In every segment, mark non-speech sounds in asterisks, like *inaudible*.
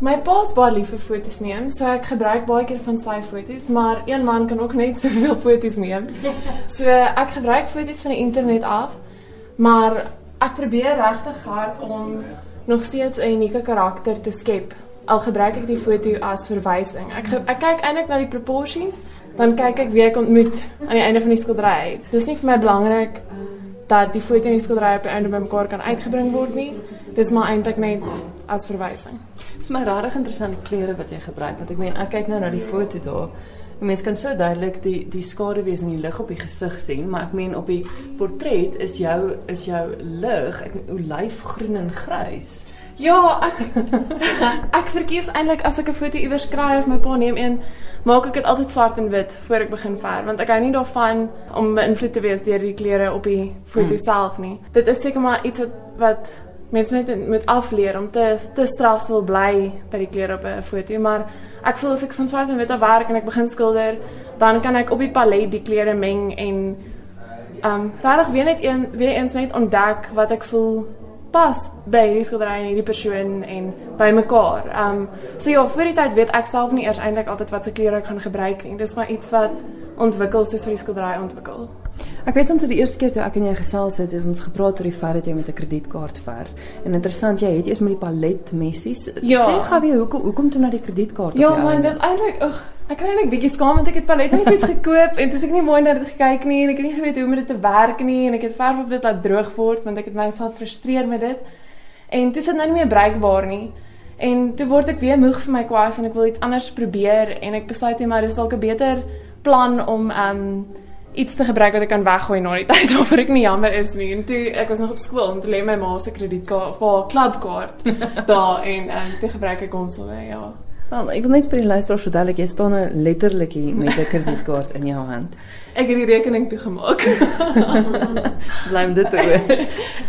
My pa is baie lief vir foto's neem, so ek gebruik baie keer van sy foto's, maar een man kan ook net *laughs* soveel foto's neem. So ek gebruik foto's van die internet af, maar ek probeer regtig hard om nog steeds 'n unieke karakter te skep. Al gebruik ek die foto as verwysing. Ek ek kyk eintlik na die proportions, dan kyk ek wie ek ontmoet aan die einde van die skildery. Dis nie vir my belangrik dat die foto en die skildery op die einde bymekaar kan uitgebring word nie. Dis maar eintlik net as verwysing. Dit is my regtig interessante kleure wat jy gebruik want ek meen ek kyk nou na die foto daar. Mense kan so duidelik die die skaduwees in die lig op die gesig sien, maar ek meen op die portret is jou is jou lig, ek olyfgroen en grys. Ja, ek *laughs* ek verkies eintlik as ek 'n foto iewers kry of my pa neem een, maak ek dit altyd swart en wit voor ek begin verf, want ek hou nie daarvan om beïnvloed te wees deur die kleure op die foto hmm. self nie. Dit is seker maar iets wat wat mense moet moet afleer om te te strafsvol bly by die kleure op 'n foto, maar ek voel as ek van swart en wit af werk en ek begin skilder, dan kan ek op die palet die kleure meng en ehm um, regtig weer net een weer eens net ontdek wat ek voel pas by die skildery en hierdie persoon en by mekaar. Ehm um, so ja, vir die tyd weet ek self nie eers eintlik altyd wat se kleure ek gaan gebruik nie. Dis maar iets wat ontwikkel soos vir die skildery ontwikkel. Ek weet ons het die eerste keer toe ek en jy gesels het, het ons gepraat oor die feit dat jy met 'n kredietkaart verf. En interessant, jy het eers met die palet messies. Ja. Sê gou weer hoekom hoekom toe na die kredietkaart? Ja, man, dis eintlik ag Ek kry net 'n bietjie skaam want ek het paletmessies gekoop en dit het ek nie mooi na dit gekyk nie en ek het nie geweet hoe om dit te werk nie en ek het verf op dit laat droog word want ek het myself frustreer met dit. En dit is nou nie meer bruikbaar nie. En toe word ek weer moeg vir my kwas en ek wil iets anders probeer en ek besluit net maar dis dalk 'n beter plan om um iets te gebruik wat ek kan weggooi na die *laughs* tyd of ek nie jammer is nie. En toe ek was nog op skool en toe lê my ma se kredietkaart vir klubkaart *laughs* daar en um, toe gebruik ek ons alweer ja. Wel, ek wil net vir die luisteraars verduidelik jy staan nou letterlik hier met 'n kredietkaart in jou hand. Ek het die rekening toegemaak. *laughs* Bly dit oor.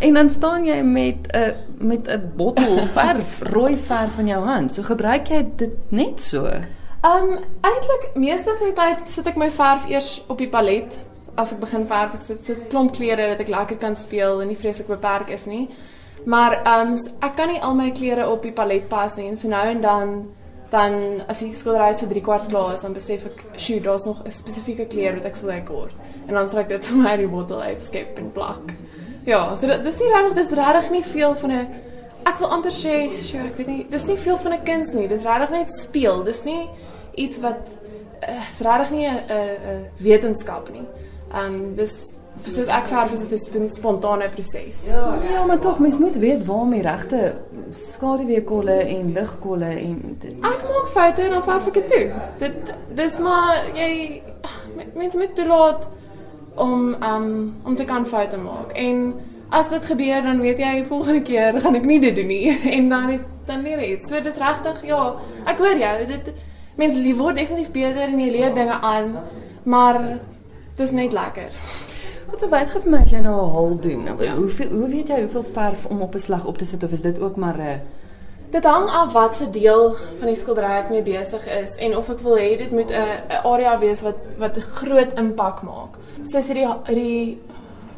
en dan staan jy met 'n met 'n bottel verf, rooi verf in jou hand. So gebruik jy dit net so. Ehm um, eintlik meeste van die tyd sit ek my verf eers op die palet as ek begin verf. Ek sit sit klomp kleure dat ek lekker kan speel en nie vreeslik beperk is nie. Maar ehm um, ek kan nie al my kleure op die palet pas nie. So nou en dan dan as ek skildery so 3 kwart klaar is, dan besef ek, "Sjoe, daar's nog 'n spesifieke kleur wat ek wil hê kort." En dan sal ek dit *laughs* sommer uit die bottel uitskep en plak. Ja, so dit dis nie regtig dis regtig nie veel van 'n ek wil amper sê, sjoe, ek weet nie, dis nie veel van 'n kuns nie. Dis regtig net speel. Dis nie iets wat uh, is regtig nie 'n 'n wetenskap nie. Ehm um, dis soos ek verf is dit 'n spontane proses. Ja, ja, maar tog mens moet weet waar die regte skaduweekolle en ligkolle en dit. Ek maak foute en dan verf ek dit toe. Dit dis maar jy mens moet toelaat om um om te kan foute maak. En as dit gebeur dan weet jy volgende keer gaan ek nie dit doen nie *laughs* en dan het, dan leer jy. So dis regtig ja, ek hoor jou. Dit mense lief word definitief beter en jy leer dinge aan, maar dit is net lekker. Wat wys gee vir my as jy nou 'n hol doen? Nou, ja. Hoeveel hoe weet jy hoeveel verf om op 'n slag op te sit of is dit ook maar 'n uh... Dit hang af wat se deel van die skildery ek mee besig is en of ek wil hê dit moet 'n area wees wat wat 'n groot impak maak. Soos hierdie hierdie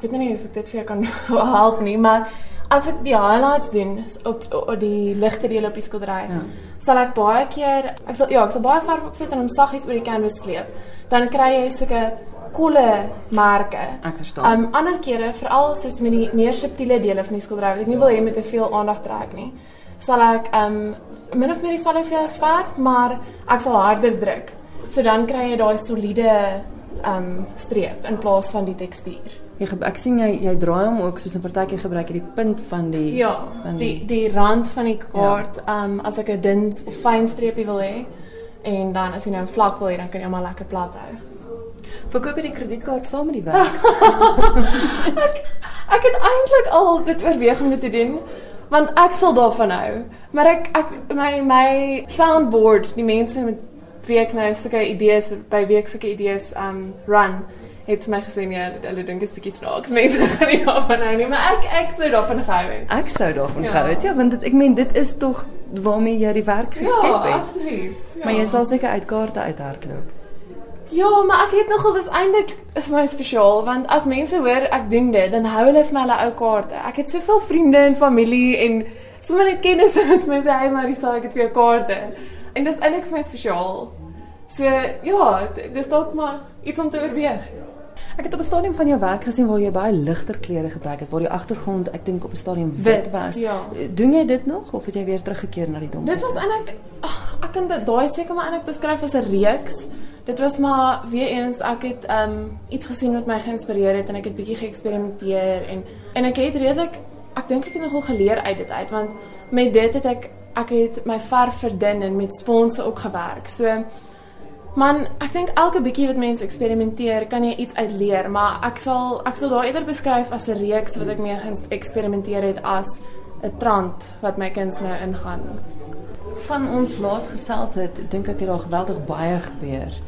ek weet nie of ek dit vir jou kan *laughs* help nie, maar as ek die highlights doen op, op die ligte dele op die skildery, ja. sal ek baie keer ek sal ja, ek sal baie verf opsit en hom saggies oor die canvas sleep. Dan kry jy sulke kolle merke. Ek verstaan. Um ander kere, veral soos met die meer subtiele dele van die skildery wat ek nie wil hê moet te veel aandag trek nie, sal ek um min of meer dieselfde verf, maar ek sal harder druk. So dan kry jy daai soliede um streep in plaas van die tekstuur. Jy ek sien jy jy draai hom ook soos 'n partytjie gebruik jy die punt van die ja, van die die die rand van die kaart ja. um as ek 'n dun of fyn streepie wil hê en dan as jy nou 'n vlak wil hê dan kan jy hom maar lekker plat hou. Verkoop jy die kredietkaart saam met die werk? *laughs* ek ek het eintlik al dit oorweeg om dit te doen want ek sal daarvan hou. Maar ek ek my my soundboard, die mense met wie ek nou sulke idees by wie ek sulke idees um run het vir my gesê nee, hulle dink dit is bietjie snaaks. *laughs* Mense gaan nie daarvan hou nie, maar ek ek sou daarvan gehou het. Ek sou daarvan ja. gehou het. Ja, want dit, ek meen dit is tog waarmee jy die werk geskep ja, het. Absoluut. Ja. Maar jy sal seker uit kaarte uithardloop. Ja, maar ek het nogal dis eintlik vir my spesiaal want as mense hoor ek doen dit, dan hou hulle vir my hulle ou kaarte. Ek het soveel vriende en familie en sommer net kennis *laughs* met my sê hy maar ek het vir jou kaarte. En dis eintlik vir my spesiaal. So ja, dis dalk maar iets om te oorweeg. Ek het op 'n stadium van jou werk gesien waar jy baie ligter klere gebruik het, waar die agtergrond ek dink op 'n stadium wit, was. Ja. Doen jy dit nog of het jy weer teruggekeer na die donker? Dit was eintlik ek kan dit daai seker maar eintlik beskryf as 'n reeks. Dit was maar weer eens ek het um iets gesien wat my geïnspireer het en ek het bietjie geëksperimenteer en en ek het redelik ek dink ek het nogal geleer uit dit uit want met dit het ek ek het my verf verdun en met sponse ook gewerk. So Man, ek dink elke bietjie wat mense eksperimenteer, kan jy iets uit leer, maar ek sal ek sal daai eerder beskryf as 'n reeks wat ek mee geëksperimenteer het as 'n trant wat my kinders nou ingaan. Van ons laas gesels het, dink ek het daar geweldig baie gebeur.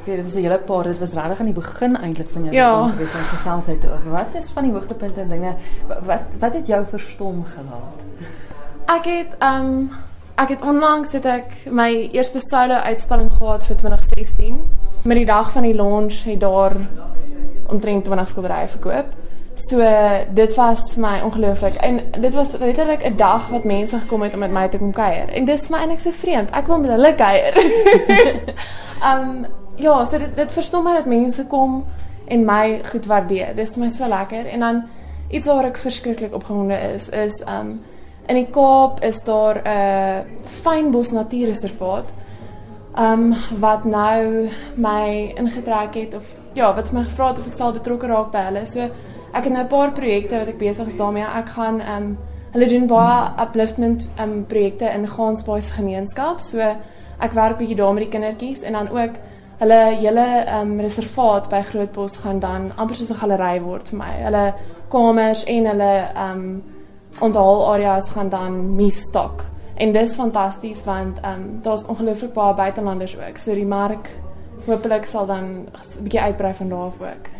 Ek weet dit was 'n hele paar, dit was regtig aan die begin eintlik van jou ja. gewees ons gesels het. Wat is van die hoogtepunte en dinge wat wat het jou verstom gelaat? Ek het um Ek het onlangs het ek my eerste solo uitstalling gehad vir 2016. Met die dag van die launch het daar omtrent 20 skilderye verkoop. So dit was my ongelooflik en dit was letterlik 'n dag wat mense gekom het om met my te kom kuier. En dis my eintlik so vreemd. Ek wil met hulle kuier. um *laughs* ja, so dit dit verstom my dat mense kom en my goed waardeer. Dis my so lekker en dan iets waar ek verskriklik opgewonde is is um In die Kaap is daar 'n uh, fynbos natuurreservaat. Um wat nou my ingetrek het of ja, wat vir my gevra het of ek sal betrokke raak by hulle. So ek het nou 'n paar projekte wat ek besig is daarmee. Ek gaan um hulle doen baie upliftment um projekte in Gansbaai se gemeenskap. So ek werk bietjie daar met die kindertjies en dan ook hulle hele um reservaat by Grootbos gaan dan amper soos 'n galery word vir my. Hulle kamers en hulle um onthaal areas gaan dan misstok. En dis fantasties want ehm um, daar's ongelooflik baie buitelanders ook. So die mark hopelik sal dan 'n bietjie uitbrei van daar af ook.